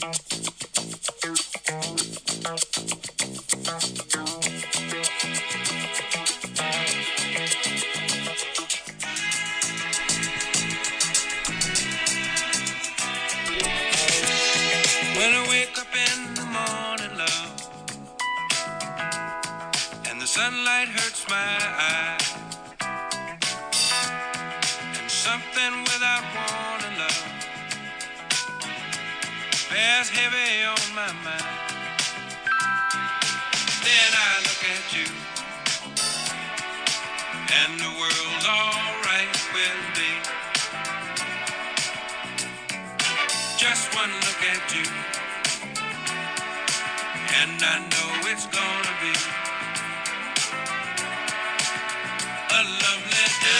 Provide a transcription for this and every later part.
Thank you. At you. And I know it's gonna be a lovely day.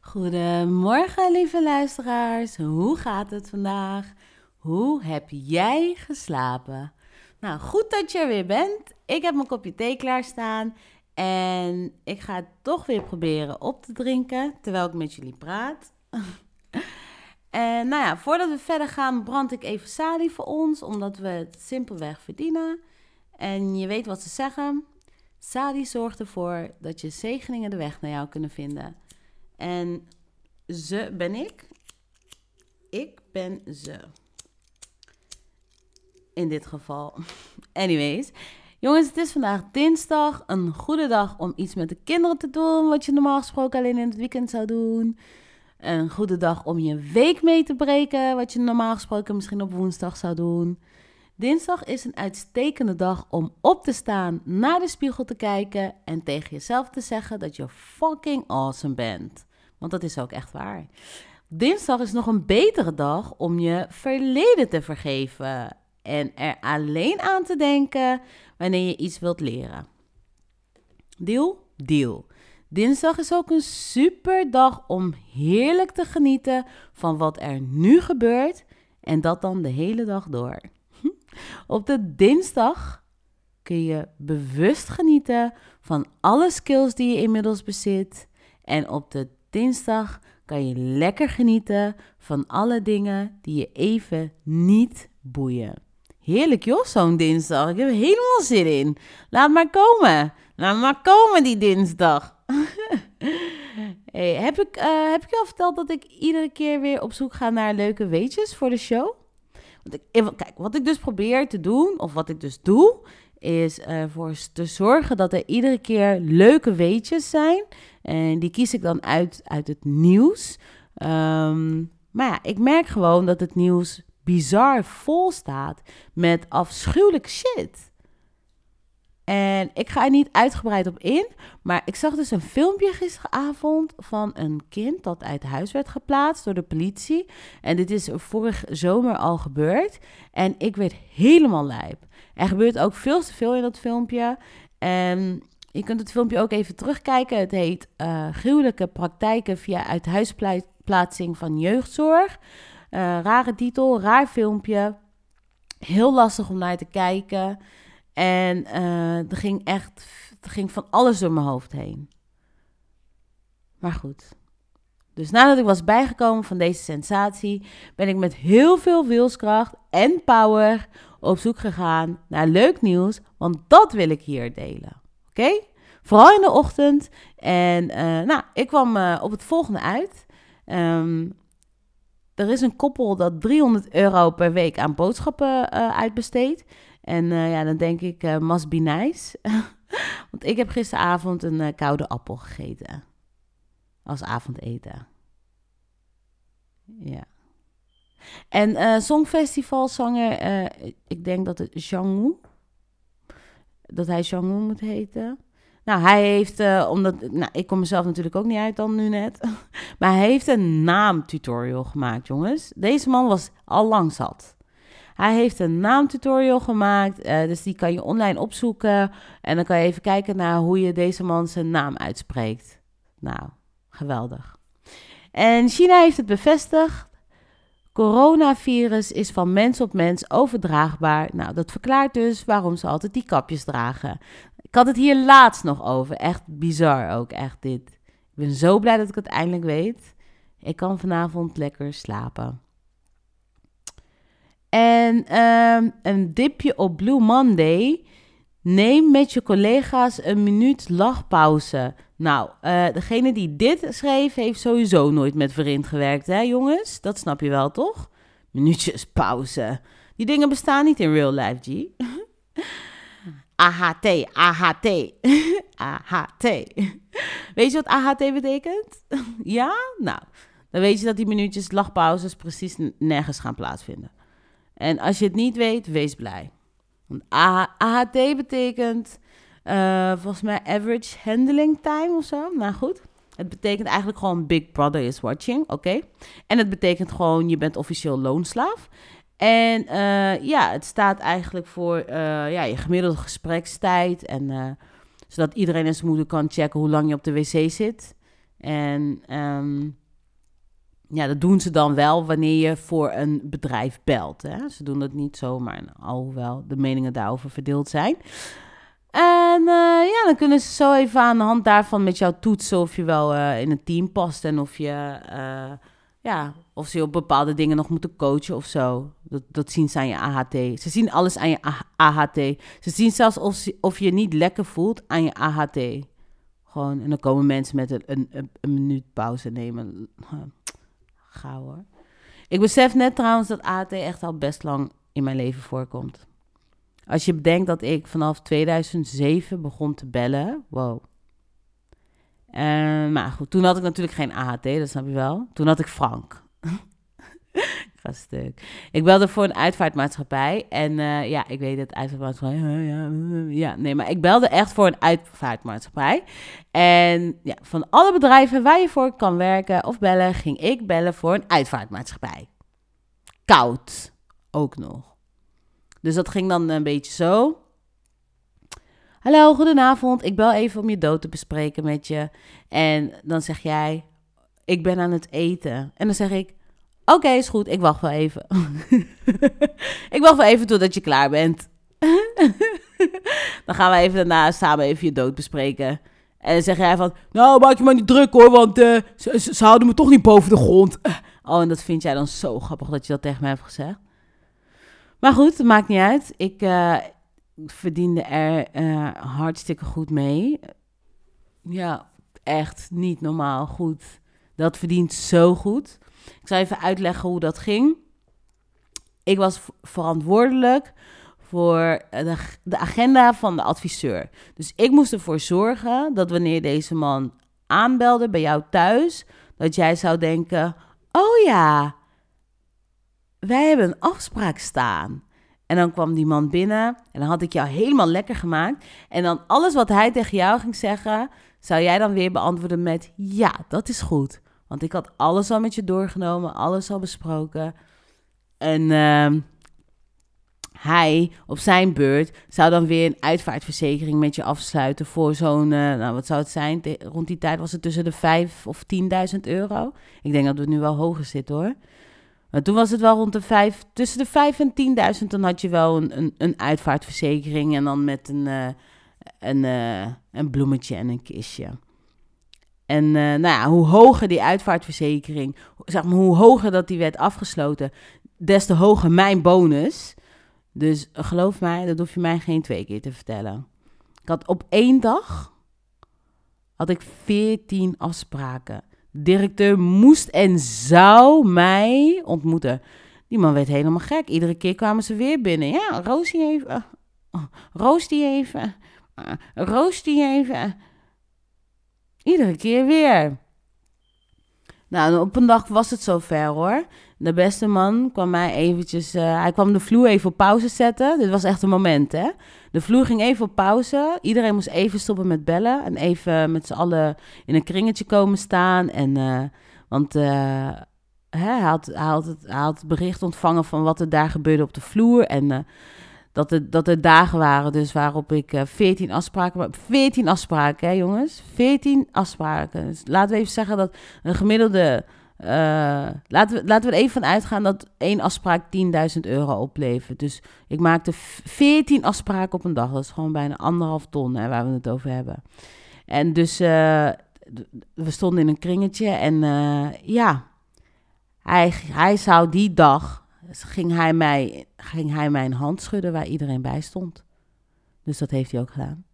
Goedemorgen, lieve luisteraars. Hoe gaat het vandaag? Hoe heb jij geslapen? Nou, goed dat je er weer bent. Ik heb mijn kopje thee klaarstaan en ik ga het toch weer proberen op te drinken terwijl ik met jullie praat. en nou ja, voordat we verder gaan, brand ik even salie voor ons, omdat we het simpelweg verdienen. En je weet wat ze zeggen. Salie zorgt ervoor dat je zegeningen de weg naar jou kunnen vinden. En ze ben ik. Ik ben ze. In dit geval. Anyways. Jongens, het is vandaag dinsdag. Een goede dag om iets met de kinderen te doen. Wat je normaal gesproken alleen in het weekend zou doen. Een goede dag om je week mee te breken. Wat je normaal gesproken misschien op woensdag zou doen. Dinsdag is een uitstekende dag om op te staan, naar de spiegel te kijken en tegen jezelf te zeggen dat je fucking awesome bent. Want dat is ook echt waar. Dinsdag is nog een betere dag om je verleden te vergeven en er alleen aan te denken wanneer je iets wilt leren. Deal? Deal. Dinsdag is ook een super dag om heerlijk te genieten van wat er nu gebeurt en dat dan de hele dag door. Op de dinsdag kun je bewust genieten van alle skills die je inmiddels bezit. En op de dinsdag kan je lekker genieten van alle dingen die je even niet boeien. Heerlijk joh, zo'n dinsdag. Ik heb er helemaal zin in. Laat maar komen. Laat maar komen die dinsdag. hey, heb, ik, uh, heb ik je al verteld dat ik iedere keer weer op zoek ga naar leuke weetjes voor de show? Want ik, kijk, wat ik dus probeer te doen, of wat ik dus doe, is ervoor te zorgen dat er iedere keer leuke weetjes zijn. En die kies ik dan uit, uit het nieuws. Um, maar ja, ik merk gewoon dat het nieuws bizar vol staat met afschuwelijke shit. En ik ga er niet uitgebreid op in, maar ik zag dus een filmpje gisteravond van een kind dat uit huis werd geplaatst door de politie. En dit is vorig zomer al gebeurd. En ik werd helemaal lijp. Er gebeurt ook veel te veel in dat filmpje. En je kunt het filmpje ook even terugkijken. Het heet uh, Gruwelijke praktijken via uithuisplaatsing van jeugdzorg. Uh, rare titel, raar filmpje. Heel lastig om naar te kijken. En uh, er ging echt er ging van alles door mijn hoofd heen. Maar goed. Dus nadat ik was bijgekomen van deze sensatie, ben ik met heel veel wilskracht en power op zoek gegaan naar leuk nieuws, want dat wil ik hier delen. Oké? Vooral in de ochtend. En uh, nou, ik kwam op het volgende uit. Um, er is een koppel dat 300 euro per week aan boodschappen uh, uitbesteedt. En uh, ja, dan denk ik, uh, must be nice. Want ik heb gisteravond een koude appel gegeten. Als avondeten. Ja. En Songfestivalzanger, ik denk dat het Jangwoo, dat hij Jangwoo moet heten. Nou, hij heeft, uh, omdat, nou, ik kom mezelf natuurlijk ook niet uit dan nu net. maar hij heeft een naamtutorial gemaakt, jongens. Deze man was al lang zat. Hij heeft een naamtutorial gemaakt, uh, dus die kan je online opzoeken. En dan kan je even kijken naar hoe je deze man zijn naam uitspreekt. Nou, geweldig. En China heeft het bevestigd. Coronavirus is van mens op mens overdraagbaar. Nou, dat verklaart dus waarom ze altijd die kapjes dragen. Ik had het hier laatst nog over. Echt bizar ook, echt dit. Ik ben zo blij dat ik het eindelijk weet. Ik kan vanavond lekker slapen. En ehm, een dipje op Blue Monday. Neem met je collega's een minuut lachpauze. Nou, uh, degene die dit schreef, heeft sowieso nooit met Verind gewerkt, hè jongens? Dat snap je wel, toch? Minuutjes pauze. Die dingen bestaan niet in real life, G. AHT, AHT, AHT. Weet je wat AHT betekent? ja? Nou, dan weet je dat die minuutjes lachpauzes precies nergens gaan plaatsvinden. En als je het niet weet, wees blij. Want AHT betekent uh, volgens mij average handling time of zo. Nou goed. Het betekent eigenlijk gewoon Big Brother is watching, oké? En het betekent gewoon je bent officieel loonslaaf. En uh, ja, het staat eigenlijk voor uh, ja, je gemiddelde gesprekstijd. En zodat iedereen en zijn moeder kan checken hoe lang je op de wc zit. En um, ja, dat doen ze dan wel wanneer je voor een bedrijf belt. Hè? Ze doen dat niet zomaar, alhoewel de meningen daarover verdeeld zijn. En ja, dan kunnen ze zo even aan de hand daarvan met jou toetsen of je wel in een team past en of je, ja, of ze op bepaalde dingen nog moeten coachen of zo. Dat, dat zien ze aan je AHT. Ze zien alles aan je AHT. Ze zien zelfs of, of je niet lekker voelt aan je AHT. Gewoon, en dan komen mensen met een, een, een minuut pauze nemen. Gauw hoor. Ik besef net trouwens dat AHT echt al best lang in mijn leven voorkomt. Als je bedenkt dat ik vanaf 2007 begon te bellen. Wow. Uh, maar goed, toen had ik natuurlijk geen AHT, dat snap je wel. Toen had ik Frank. stuk. Ik belde voor een uitvaartmaatschappij. En uh, ja, ik weet het, uitvaartmaatschappij. Ja, ja, nee, maar ik belde echt voor een uitvaartmaatschappij. En ja, van alle bedrijven waar je voor kan werken of bellen, ging ik bellen voor een uitvaartmaatschappij. Koud ook nog. Dus dat ging dan een beetje zo. Hallo, goedenavond. Ik bel even om je dood te bespreken met je. En dan zeg jij, ik ben aan het eten. En dan zeg ik, oké, is goed, ik wacht wel even. ik wacht wel even totdat je klaar bent. dan gaan we even daarna samen even je dood bespreken. En dan zeg jij van, nou, maak je maar niet druk hoor, want uh, ze, houden me toch niet boven de grond. Oh, en dat vind jij dan zo grappig dat je dat tegen mij hebt gezegd. Maar goed, het maakt niet uit. Ik uh, verdiende er uh, hartstikke goed mee. Ja, echt niet normaal goed. Dat verdient zo goed. Ik zal even uitleggen hoe dat ging. Ik was verantwoordelijk voor de, de, agenda van de adviseur. Dus ik moest ervoor zorgen dat wanneer deze man aanbelde bij jou thuis, dat jij zou denken: Oh ja, wij hebben een afspraak staan. En dan kwam die man binnen en dan had ik jou helemaal lekker gemaakt. En dan alles wat hij tegen jou ging zeggen, zou jij dan weer beantwoorden met ja, dat is goed. Want ik had alles al met je doorgenomen, alles al besproken. En uh, hij op zijn beurt zou dan weer een uitvaartverzekering met je afsluiten voor zo'n, uh, nou wat zou het zijn? Rond die tijd was het tussen de 5 of 10.000 euro. Ik denk dat het nu wel hoger zit hoor. Maar toen was het wel rond de vijf, tussen de 5 en 10.000. Dan had je wel een, een, een uitvaartverzekering en dan met een, uh, een, uh, een bloemetje en een kistje. En uh, nou ja, hoe hoger die uitvaartverzekering, zeg maar, hoe hoger dat die werd afgesloten, des te hoger mijn bonus. Dus geloof mij, dat hoef je mij geen twee keer te vertellen. Ik had op één dag had ik 14 afspraken directeur moest en zou mij ontmoeten. Die man werd helemaal gek. Iedere keer kwamen ze weer binnen. Ja, roos die even. Uh, roos die even. Uh, roos die even. Iedere keer weer. Nou, op een dag was het zover hoor. De beste man kwam mij eventjes... Uh, hij kwam de vloer even op pauze zetten. Dit was echt een moment, hè. De vloer ging even op pauze. Iedereen moest even stoppen met bellen. En even met z'n allen in een kringetje komen staan. En, uh, want uh, hè, hij, had, hij, had het, hij had het bericht ontvangen van wat er daar gebeurde op de vloer. En dat, er, dat er dagen waren dus waarop ik uh, 14 afspraken... 14 afspraken, hè jongens? 14 afspraken. Dus laten we even zeggen dat een gemiddelde uh, laten, we, laten we er even van uitgaan dat één afspraak 10.000 euro oplevert. Dus ik maakte 14 afspraken op een dag. Dat is gewoon bijna anderhalf ton hè, waar we het over hebben. En dus d- we stonden in een kringetje en eh, ja, hij, hij zou die dag, ging hij, mij, ging hij mijn hand schudden waar iedereen bij stond. Dus dat heeft hij ook gedaan.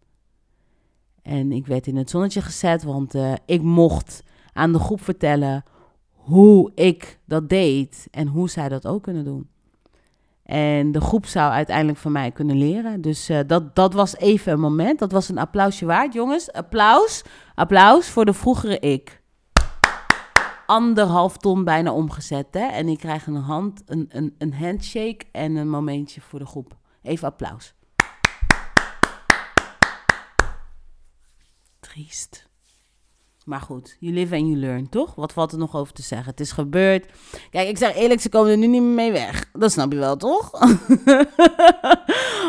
En ik werd in het zonnetje gezet, want eh, ik mocht aan de groep vertellen hoe ik dat deed en hoe zij dat ook kunnen doen. En de groep zou uiteindelijk van mij kunnen leren. Dus eh, dat, dat was even een moment. Dat was een applausje waard, jongens. Applaus. Applaus voor de vroegere ik. Anderhalf ton bijna omgezet, hè. En ik krijg een hand, een, een, een handshake en een momentje voor de groep. Even applaus. Triest. Maar goed, you live and you learn, toch? Wat valt er nog over te zeggen? Het is gebeurd. Kijk, ik zeg eerlijk, ze komen er nu niet meer mee weg. Dat snap je wel, toch?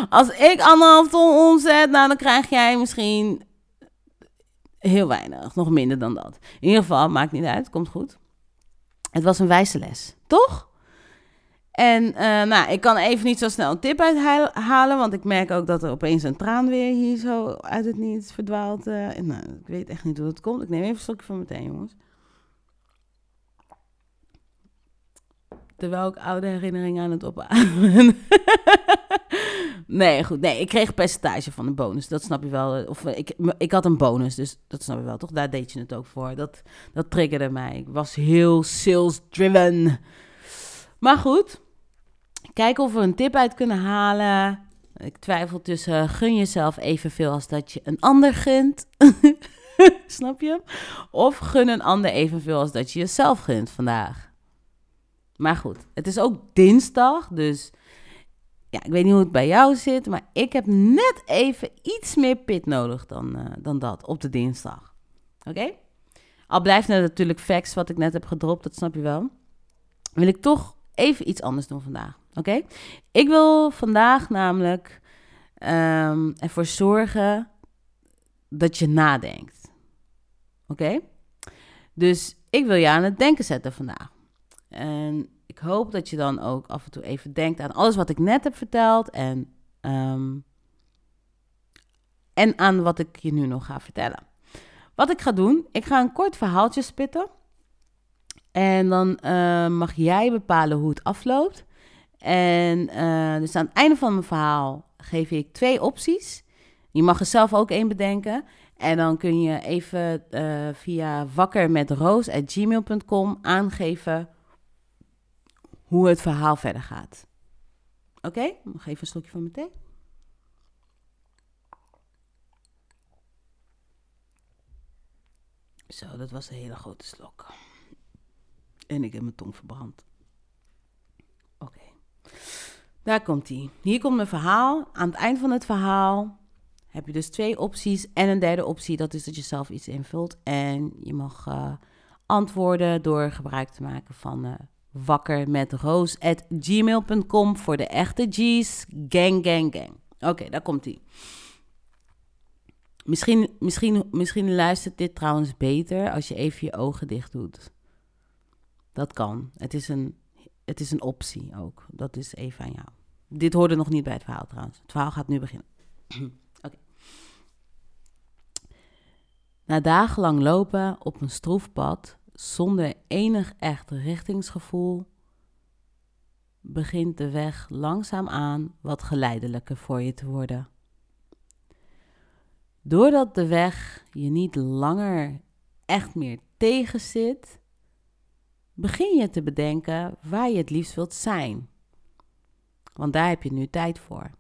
Als ik anderhalf ton omzet, nou, dan krijg jij misschien heel weinig. Nog minder dan dat. In ieder geval, maakt niet uit, komt goed. Het was een wijze les, toch? En eh, nou, ik kan even niet zo snel een tip uithalen, want ik merk ook dat er opeens een traan weer hier zo uit het niets verdwaalt. eh. Nou, ik weet echt niet hoe dat komt. Ik neem even een slokje van meteen, jongens. Terwijl ik oude herinneringen aan het opademen. nee, goed. Nee, ik kreeg een percentage van de bonus. Dat snap je wel. Of eh, ik, ik had een bonus, dus dat snap je wel, toch? Daar deed je het ook voor. Dat, dat triggerde mij. Ik was heel sales-driven. Maar goed, kijken of we een tip uit kunnen halen. Ik twijfel tussen gun jezelf evenveel als dat je een ander gunt. Snap je? Of gun een ander evenveel als dat je jezelf gunt vandaag. Maar goed, het is ook dinsdag, dus ja, ik weet niet hoe het bij jou zit, maar ik heb net even iets meer pit nodig dan, uh, dan dat op de dinsdag. Oké? Al blijft het natuurlijk facts wat ik net heb gedropt, dat snap je wel. Wil ik toch even iets anders doen vandaag. Oké? Ik wil vandaag namelijk um, ervoor zorgen dat je nadenkt. Oké? Dus ik wil je aan het denken zetten vandaag. En ik hoop dat je dan ook af en toe even denkt aan alles wat ik net heb verteld en, um, en aan wat ik je nu nog ga vertellen. Wat ik ga doen, ik ga een kort verhaaltje spitten. En dan uh, mag jij bepalen hoe het afloopt. En uh, dus aan het einde van mijn verhaal geef ik twee opties. Je mag er zelf ook één bedenken. En dan kun je even uh, via wakkermetroos.gmail.com aangeven hoe het verhaal verder gaat. Oké, nog even een slokje van mijn thee. Zo, dat was een hele grote slok. En ik heb mijn tong verbrand. Oké. Daar komt hij. Hier komt mijn verhaal. Aan het eind van het verhaal heb je dus twee opties en een derde optie. Dat is dat je zelf iets invult. En je mag uh, antwoorden door gebruik te maken van uh, wakker met roos at gmail.com voor de echte G's. Gang, gang, gang. Oké, daar komt hij. Misschien, misschien, misschien luistert dit trouwens beter als je even je ogen dicht doet. Dat kan. Het is een, het is een optie ook. Dat is even aan jou. Dit hoorde nog niet bij het verhaal trouwens. Het verhaal gaat nu beginnen. Oké. Na dagenlang lopen op een stroefpad zonder enig echt richtingsgevoel begint de weg langzaamaan wat geleidelijker voor je te worden. Doordat de weg je niet langer echt meer tegenzit, begin je te bedenken waar je het liefst wilt zijn. Want daar heb je nu tijd voor.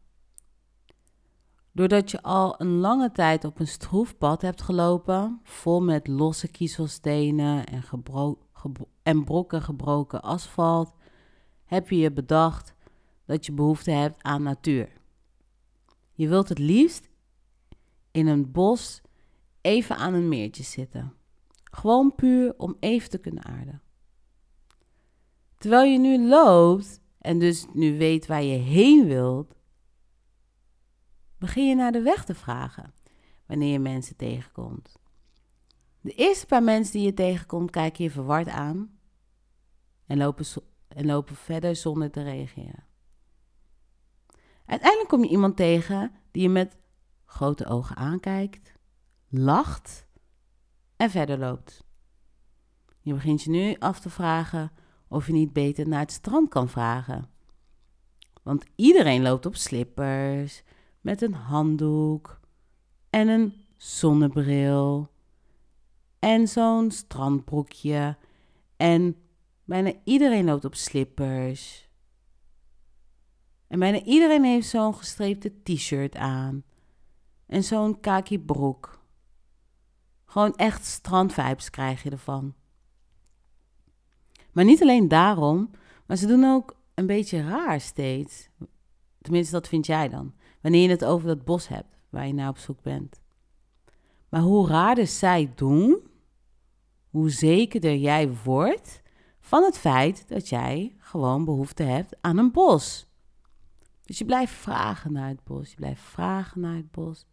Doordat je al een lange tijd op een stroefpad hebt gelopen, vol met losse kiezelstenen en, en brokken gebroken asfalt, heb je je bedacht dat je behoefte hebt aan natuur. Je wilt het liefst in een bos even aan een meertje zitten. Gewoon puur om even te kunnen aarden. Terwijl je nu loopt en dus nu weet waar je heen wilt, begin je naar de weg te vragen wanneer je mensen tegenkomt. De eerste paar mensen die je tegenkomt, kijken je verward aan en lopen, en lopen verder zonder te reageren. Uiteindelijk kom je iemand tegen die je met grote ogen aankijkt, lacht en verder loopt. Je begint je nu af te vragen of je niet beter naar het strand kan vragen. Want iedereen loopt op slippers, met een handdoek en een zonnebril en zo'n strandbroekje. En bijna iedereen loopt op slippers. En bijna iedereen heeft zo'n gestreepte t-shirt aan. En zo'n kaki broek. Gewoon echt strandvibes krijg je ervan. Maar niet alleen daarom, maar ze doen ook een beetje raar steeds. Tenminste, dat vind jij dan. Wanneer je het over dat bos hebt waar je naar op zoek bent. Maar hoe raarder zij doen, hoe zekerder jij wordt van het feit dat jij gewoon behoefte hebt aan een bos. Dus je blijft vragen naar het bos, je blijft vragen naar het bos.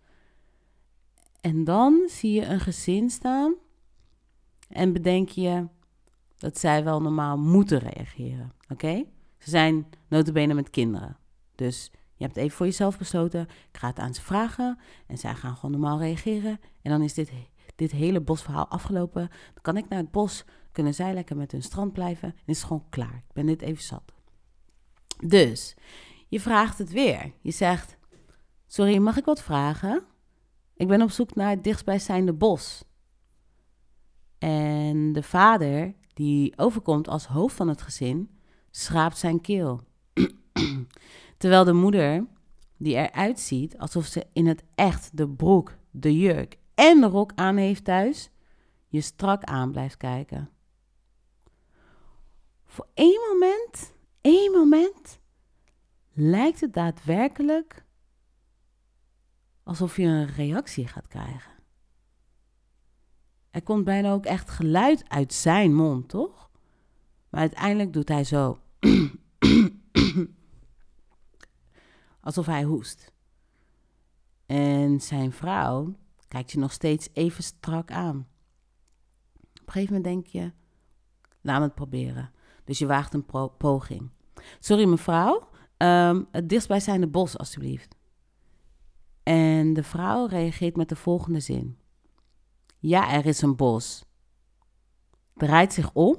En dan zie je een gezin staan en bedenk je dat zij wel normaal moeten reageren. Oké? Ze zijn notabene met kinderen. Dus je hebt even voor jezelf besloten, ik ga het aan ze vragen en zij gaan gewoon normaal reageren. En dan is dit, dit hele bosverhaal afgelopen. Dan kan ik naar het bos, kunnen zij lekker met hun strand blijven en is het gewoon klaar. Ik ben dit even zat. Dus, je vraagt het weer. Je zegt, sorry, mag ik wat vragen? Ik ben op zoek naar het dichtstbijzijnde bos. En de vader, die overkomt als hoofd van het gezin, schraapt zijn keel. Terwijl de moeder, die eruit ziet alsof ze in het echt de broek, de jurk en de rok aan heeft thuis, je strak aan blijft kijken. Voor één moment, één moment, lijkt het daadwerkelijk alsof je een reactie gaat krijgen. Er komt bijna ook echt geluid uit zijn mond, toch? Maar uiteindelijk doet hij zo. alsof hij hoest. En zijn vrouw kijkt je nog steeds even strak aan. Op een gegeven moment denk je, laat me het proberen. Dus je waagt een poging. Sorry mevrouw, um, het dichtstbijzijnde bos alstublieft. En de vrouw reageert met de volgende zin. Ja, er is een bos. Draait zich om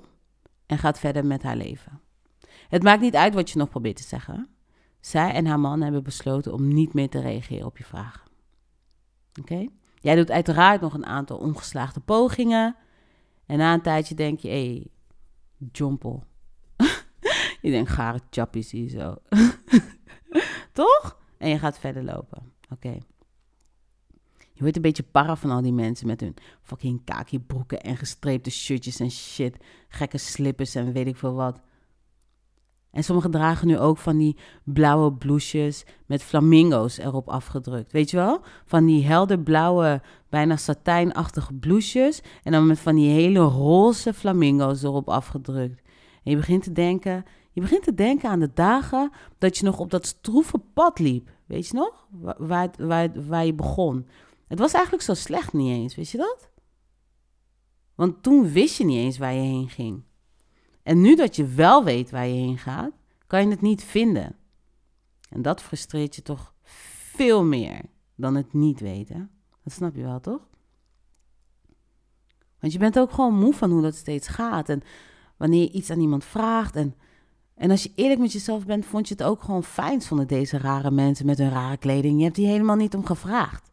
en gaat verder met haar leven. Het maakt niet uit wat je nog probeert te zeggen. Zij en haar man hebben besloten om niet meer te reageren op je vragen. Oké? Jij doet uiteraard nog een aantal ongeslaagde pogingen. En na een tijdje denk je, hé, hey, jompel. je denkt, gare chappies hier zo. Toch? En je gaat verder lopen. Oké. Je wordt een beetje para van al die mensen met hun fucking kaki broeken en gestreepte shirtjes en shit. Gekke slippers en weet ik veel wat. En sommigen dragen nu ook van die blauwe blouses met flamingo's erop afgedrukt. Weet je wel? Van die helder blauwe, bijna satijnachtige blouses. En dan met van die hele roze flamingo's erop afgedrukt. En je begint te denken, je begint te denken aan de dagen dat je nog op dat stroeve pad liep. Weet je nog? Waar, waar, waar je begon. Het was eigenlijk zo slecht niet eens, weet je dat? Want toen wist je niet eens waar je heen ging. En nu dat je wel weet waar je heen gaat, kan je het niet vinden. En dat frustreert je toch veel meer dan het niet weten. Dat snap je wel, toch? Want je bent ook gewoon moe van hoe dat steeds gaat. En wanneer je iets aan iemand vraagt. En, en als je eerlijk met jezelf bent, vond je het ook gewoon fijn zonder deze rare mensen met hun rare kleding. Je hebt die helemaal niet om gevraagd.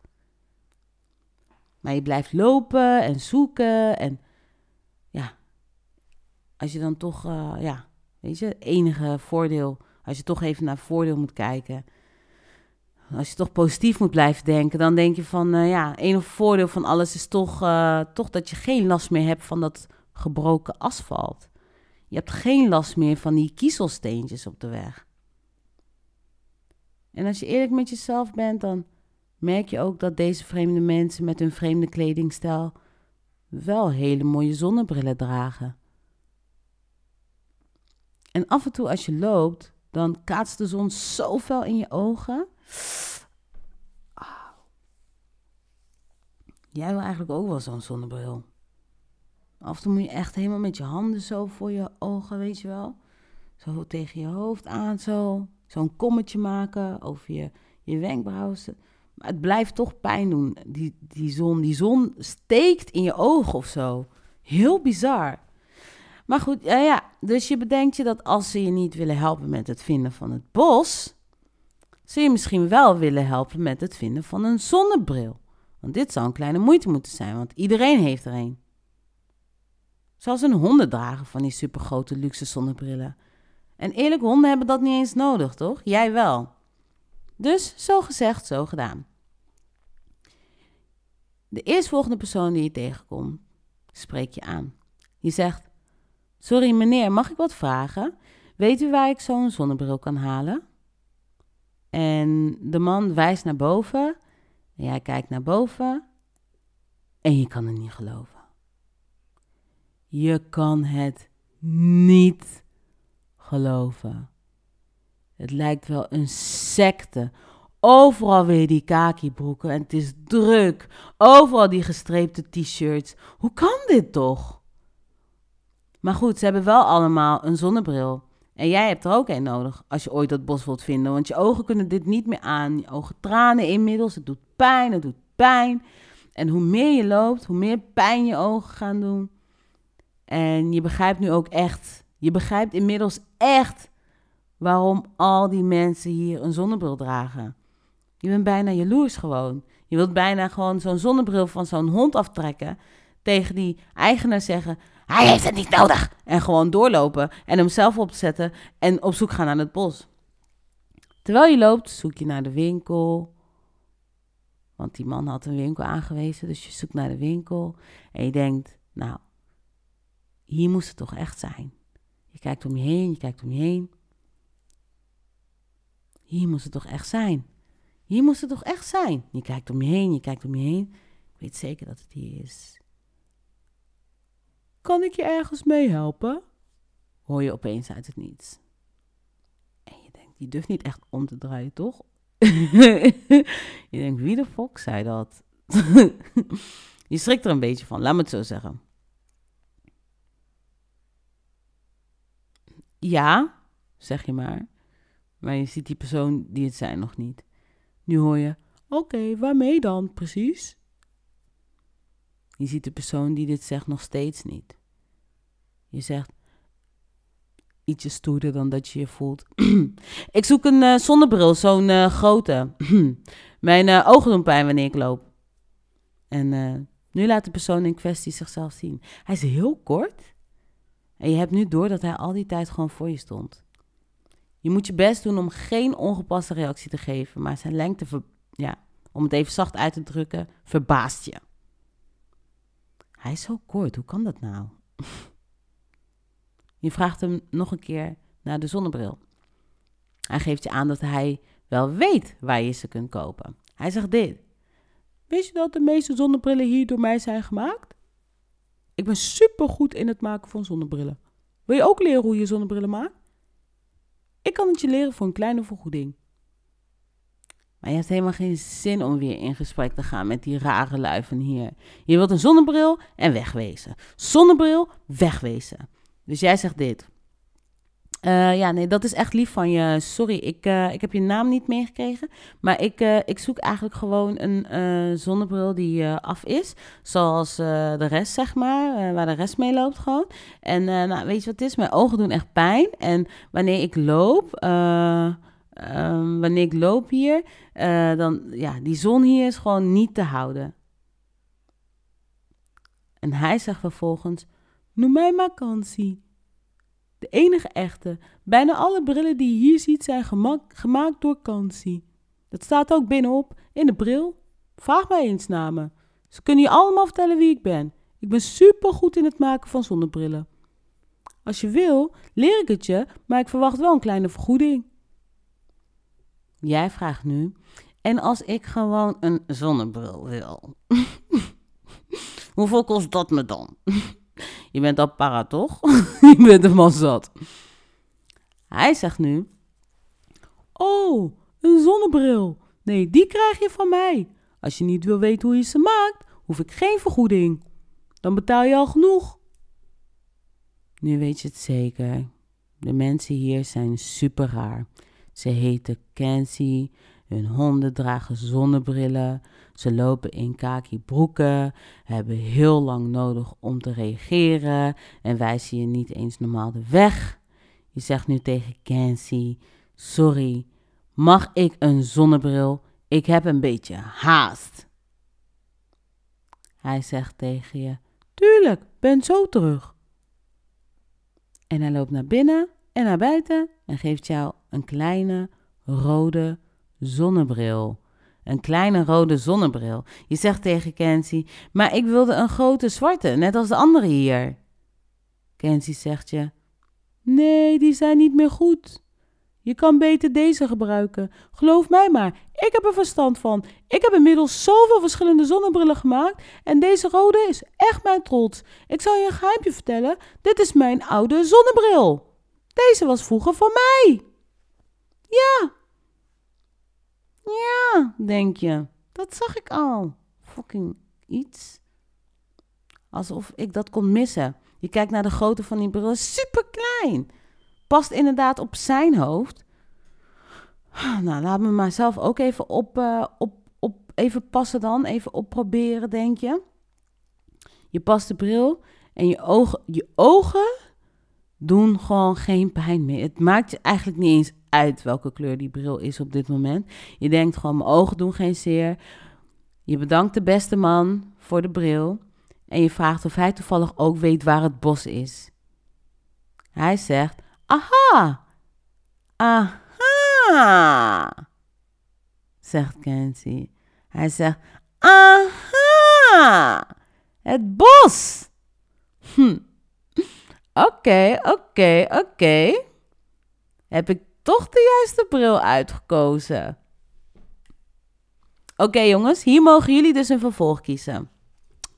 Maar je blijft lopen en zoeken. En ja, als je dan toch, uh, ja, weet je, enige voordeel, als je toch even naar voordeel moet kijken. Als je toch positief moet blijven denken, dan denk je van, uh, ja, enige voordeel van alles is toch, uh, toch dat je geen last meer hebt van dat gebroken asfalt. Je hebt geen last meer van die kiezelsteentjes op de weg. En als je eerlijk met jezelf bent, dan merk je ook dat deze vreemde mensen met hun vreemde kledingstijl wel hele mooie zonnebrillen dragen. En af en toe als je loopt, dan kaatst de zon zo fel in je ogen. Jij wil eigenlijk ook wel zo'n zonnebril. Af en toe moet je echt helemaal met je handen zo voor je ogen, weet je wel. Zo tegen je hoofd aan, zo. Zo'n kommetje maken over je, je wenkbrauwen. Maar het blijft toch pijn doen, die, die zon. Die zon steekt in je ogen of zo. Heel bizar. Maar goed, ja, ja, dus je bedenkt je dat als ze je niet willen helpen met het vinden van het bos, ze je misschien wel willen helpen met het vinden van een zonnebril. Want dit zou een kleine moeite moeten zijn, want iedereen heeft er een. Zelfs een honden dragen van die supergrote luxe zonnebrillen. En eerlijk, honden hebben dat niet eens nodig, toch? Jij wel. Dus zo gezegd, zo gedaan. De eerstvolgende persoon die je tegenkomt, spreek je aan. Je zegt: Sorry meneer, mag ik wat vragen? Weet u waar ik zo'n zonnebril kan halen? En de man wijst naar boven. En jij kijkt naar boven. En je kan het niet geloven. Je kan het niet geloven. Het lijkt wel een secte. Overal weer die kakibroeken en het is druk. Overal die gestreepte t-shirts. Hoe kan dit toch? Maar goed, ze hebben wel allemaal een zonnebril. En jij hebt er ook een nodig als je ooit dat bos wilt vinden. Want je ogen kunnen dit niet meer aan. Je ogen tranen inmiddels. Het doet pijn, het doet pijn. En hoe meer je loopt, hoe meer pijn je ogen gaan doen. En je begrijpt nu ook echt, je begrijpt inmiddels echt waarom al die mensen hier een zonnebril dragen. Je bent bijna jaloers gewoon. Je wilt bijna gewoon zo'n zonnebril van zo'n hond aftrekken. Tegen die eigenaar zeggen: Hij heeft het niet nodig. En gewoon doorlopen en hem zelf opzetten en op zoek gaan naar het bos. Terwijl je loopt, zoek je naar de winkel. Want die man had een winkel aangewezen, dus je zoekt naar de winkel. En je denkt: Nou, hier moest het toch echt zijn. Je kijkt om je heen, je kijkt om je heen. Hier moest het toch echt zijn. Hier moest het toch echt zijn. Je kijkt om je heen, je kijkt om je heen. Ik weet zeker dat het hier is. Kan ik je ergens mee helpen? Hoor je opeens uit het niets. En je denkt, die durft niet echt om te draaien, toch? je denkt, wie de fok zei dat? je schrikt er een beetje van, laat me het zo zeggen. Ja, zeg je maar. Maar je ziet die persoon die het zijn nog niet. Nu hoor je, oké, waarmee dan precies? Je ziet de persoon die dit zegt nog steeds niet. Je zegt ietsje stoerder dan dat je je voelt. ik zoek een uh, zonnebril, zo'n uh, grote. Mijn uh, ogen doen pijn wanneer ik loop. En nu laat de persoon in kwestie zichzelf zien. Hij is heel kort. En je hebt nu door dat hij al die tijd gewoon voor je stond. Je moet je best doen om geen ongepaste reactie te geven, maar zijn lengte, ja, om het even zacht uit te drukken, verbaast je. Hij is zo kort, hoe kan dat nou? je vraagt hem nog een keer naar de zonnebril. Hij geeft je aan dat hij wel weet waar je ze kunt kopen. Hij zegt dit. Wist je dat de meeste zonnebrillen hier door mij zijn gemaakt? Ik ben super goed in het maken van zonnebrillen. Wil je ook leren hoe je zonnebrillen maakt? Ik kan het je leren voor een kleine vergoeding. Maar je hebt helemaal geen zin om weer in gesprek te gaan met die rare lui van hier. Je wilt een zonnebril en wegwezen. Zonnebril, wegwezen. Dus jij zegt dit. Uh, ja, nee, dat is echt lief van je. Sorry, ik, uh, ik heb je naam niet meegekregen. Maar ik, uh, ik zoek eigenlijk gewoon een zonnebril die af is. Zoals de rest, zeg maar. waar de rest mee loopt gewoon. En nou, weet je wat het is? Mijn ogen doen echt pijn. En wanneer ik loop... Um, wanneer ik loop hier, dan ja, die zon hier is gewoon niet te houden. En hij zegt vervolgens: Noem mij Kansi. De enige echte. Bijna alle brillen die je hier ziet zijn gemaakt door Kansi. Dat staat ook binnenop in de bril. Vraag mij eens naar me. Ze kunnen je allemaal vertellen wie ik ben. Ik ben super goed in het maken van zonnebrillen. Als je wil, leer ik het je, maar ik verwacht wel een kleine vergoeding. Jij vraagt nu, en als ik gewoon een zonnebril wil? Hoeveel kost dat me dan? Je bent al para, toch? je bent een man zat. Hij zegt nu... Oh, een zonnebril. Nee, die krijg je van mij. Als je niet wil weten hoe je ze maakt, hoef ik geen vergoeding. Dan betaal je al genoeg. Nu weet je het zeker. De mensen hier zijn super raar. Ze heten Kenzie, Hun honden dragen zonnebrillen. Ze lopen in kaki broeken, hebben heel lang nodig om te reageren en wijzen je niet eens normaal de weg. Je zegt nu tegen Kenzie: Sorry, mag ik een zonnebril? Ik heb een beetje haast. Hij zegt tegen je: Tuurlijk, ben zo terug. En hij loopt naar binnen en naar buiten en geeft jou een kleine rode zonnebril. Een kleine rode zonnebril. Je zegt tegen Kenzie: Maar ik wilde een grote zwarte, net als de andere hier. Kenzie zegt je: Nee, die zijn niet meer goed. Je kan beter deze gebruiken. Geloof mij maar, ik heb er verstand van. Ik heb inmiddels zoveel verschillende zonnebrillen gemaakt en deze rode is echt mijn trots. Ik zal je een geheimje vertellen. Dit is mijn oude zonnebril. Deze was vroeger van mij. Ja. Ja, denk je. Dat zag ik al. Fucking iets. Alsof ik dat kon missen. Je kijkt naar de grootte van die bril, super klein. Past inderdaad op zijn hoofd. Nou, laat me maar zelf ook even op, uh, op, op even passen dan. Even opproberen, denk je. Je past de bril en je ogen, je ogen doen gewoon geen pijn meer. Het maakt je eigenlijk niet eens uit welke kleur die bril is op dit moment. Je denkt gewoon, mijn ogen doen geen zeer. Je bedankt de beste man voor de bril. En je vraagt of hij toevallig ook weet waar het bos is. Hij zegt, aha, aha, zegt Kenzie. Hij zegt, aha, het bos. Hm. Oké, oké, oké. Heb ik toch de juiste bril uitgekozen? Oké jongens, hier mogen jullie dus een vervolg kiezen.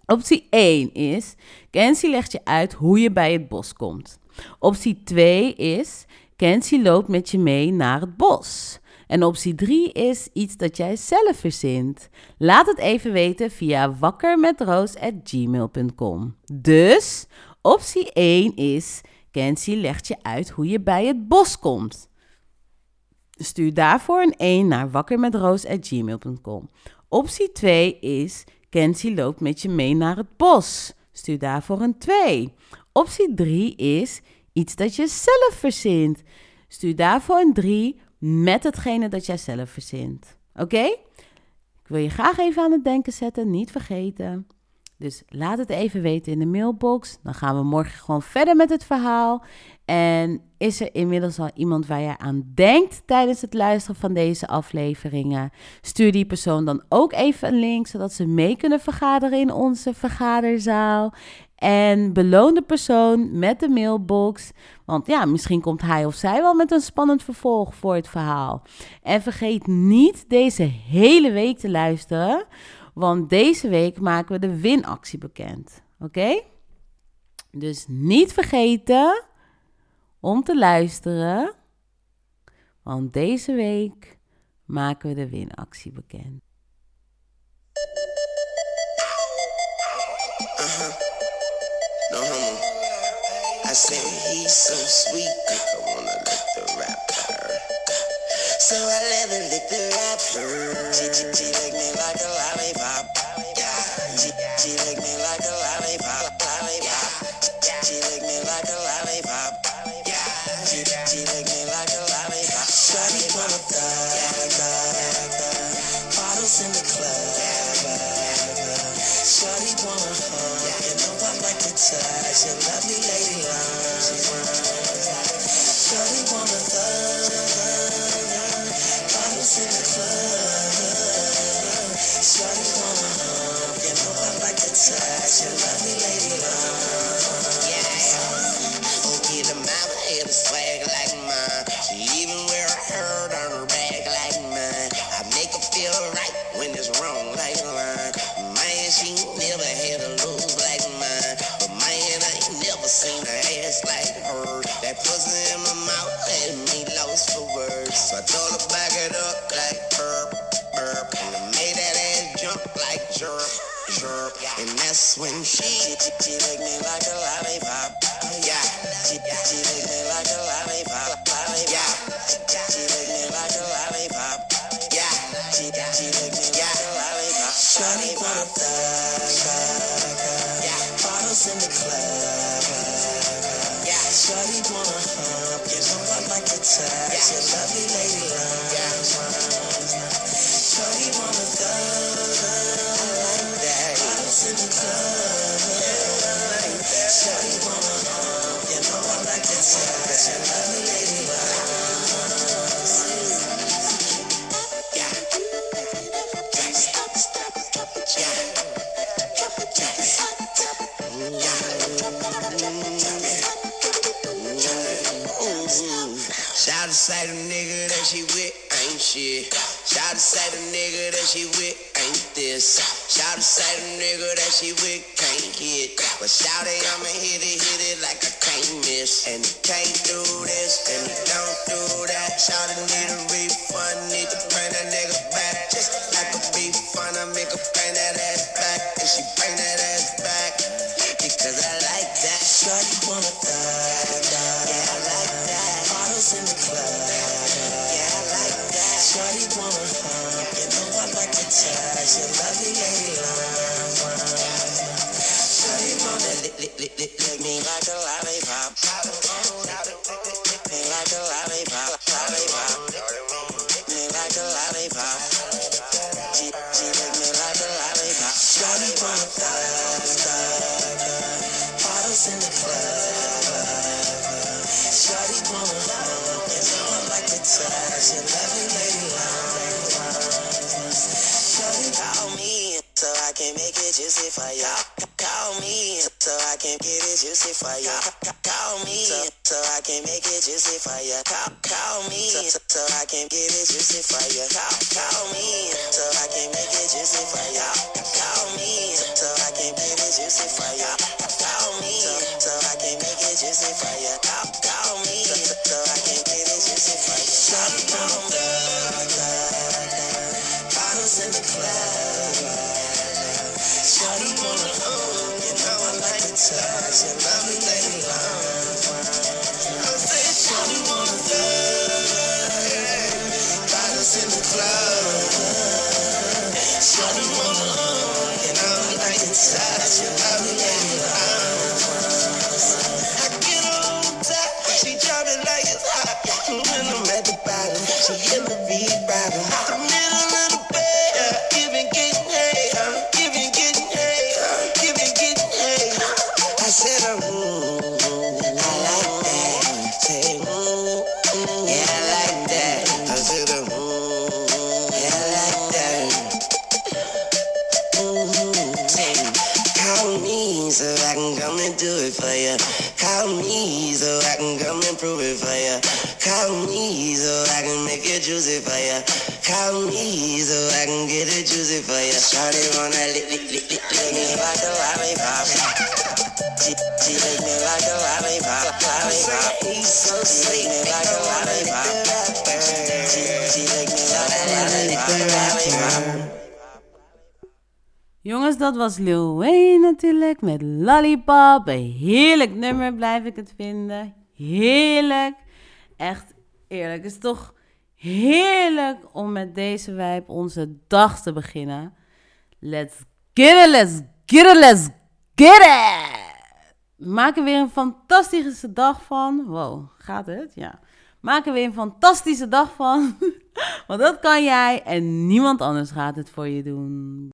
Optie 1 is, Kenzie legt je uit hoe je bij het bos komt. Optie 2 is, Kenzie loopt met je mee naar het bos. En optie 3 is iets dat jij zelf verzint. Laat het even weten via wakkermetroos.gmail.com. Dus, optie 1 is, Kenzie legt je uit hoe je bij het bos komt. Stuur daarvoor een 1 naar wakkermetroos.gmail.com. Optie 2 is, Kenzie loopt met je mee naar het bos. Stuur daarvoor een 2. Optie 3 is iets dat je zelf verzint. Stuur daarvoor een 3 met hetgene dat jij zelf verzint. Oké? Ik wil je graag even aan het denken zetten, niet vergeten. Dus laat het even weten in de mailbox. Dan gaan we morgen gewoon verder met het verhaal. En is er inmiddels al iemand waar je aan denkt tijdens het luisteren van deze afleveringen? Stuur die persoon dan ook even een link, zodat ze mee kunnen vergaderen in onze vergaderzaal. En beloon de persoon met de mailbox. Want ja, misschien komt hij of zij wel met een spannend vervolg voor het verhaal. En vergeet niet deze hele week te luisteren. Want deze week maken we de winactie bekend. Oké? Dus niet vergeten om te luisteren. Want deze week maken we de winactie bekend. Uh-huh. I said he's so sweet. I wanna lick the rapper. So I let her lick the rapper. And that's when she, she, she, she licked me like a lollipop. Yeah. She, she licked me like a lollipop. lollipop. Yeah. She, she licked me like a lollipop. Yeah. She, she licked me like a lollipop. Shawty what a thug, thug, Yeah. Bottles in the club. Yeah. Shawty wanna hump. You know I like to touch. Yeah. Your lovely lady love. Yeah. Shawty wanna thug. she with can't hit. But shout it, I'ma hit it, hit it like I can't miss. And it can't do. call me so, so I can get it juicy for you. Call, call me so I can make it juicy for you. Call me so I can get it juicy for you. Call me so I can make it juicy for you. Call Shawty wanna lick, lick, lick, lick, lick me like a lollipop. She, she lick me like a lollipop, lollipop. So she lick me like a lollipop. She, she lick me like a lollipop, lollipop. Jongens, dat was Lil Wayne natuurlijk met Lollipop. Een heerlijk nummer blijf ik het vinden. Heerlijk. Echt eerlijk. Het is toch heerlijk om met deze wijp onze dag te beginnen. Let's get it, let's get it, let's get it! Maak er weer een fantastische dag van. Wow, gaat het? Ja. Maak er weer een fantastische dag van. Want dat kan jij en niemand anders gaat het voor je doen.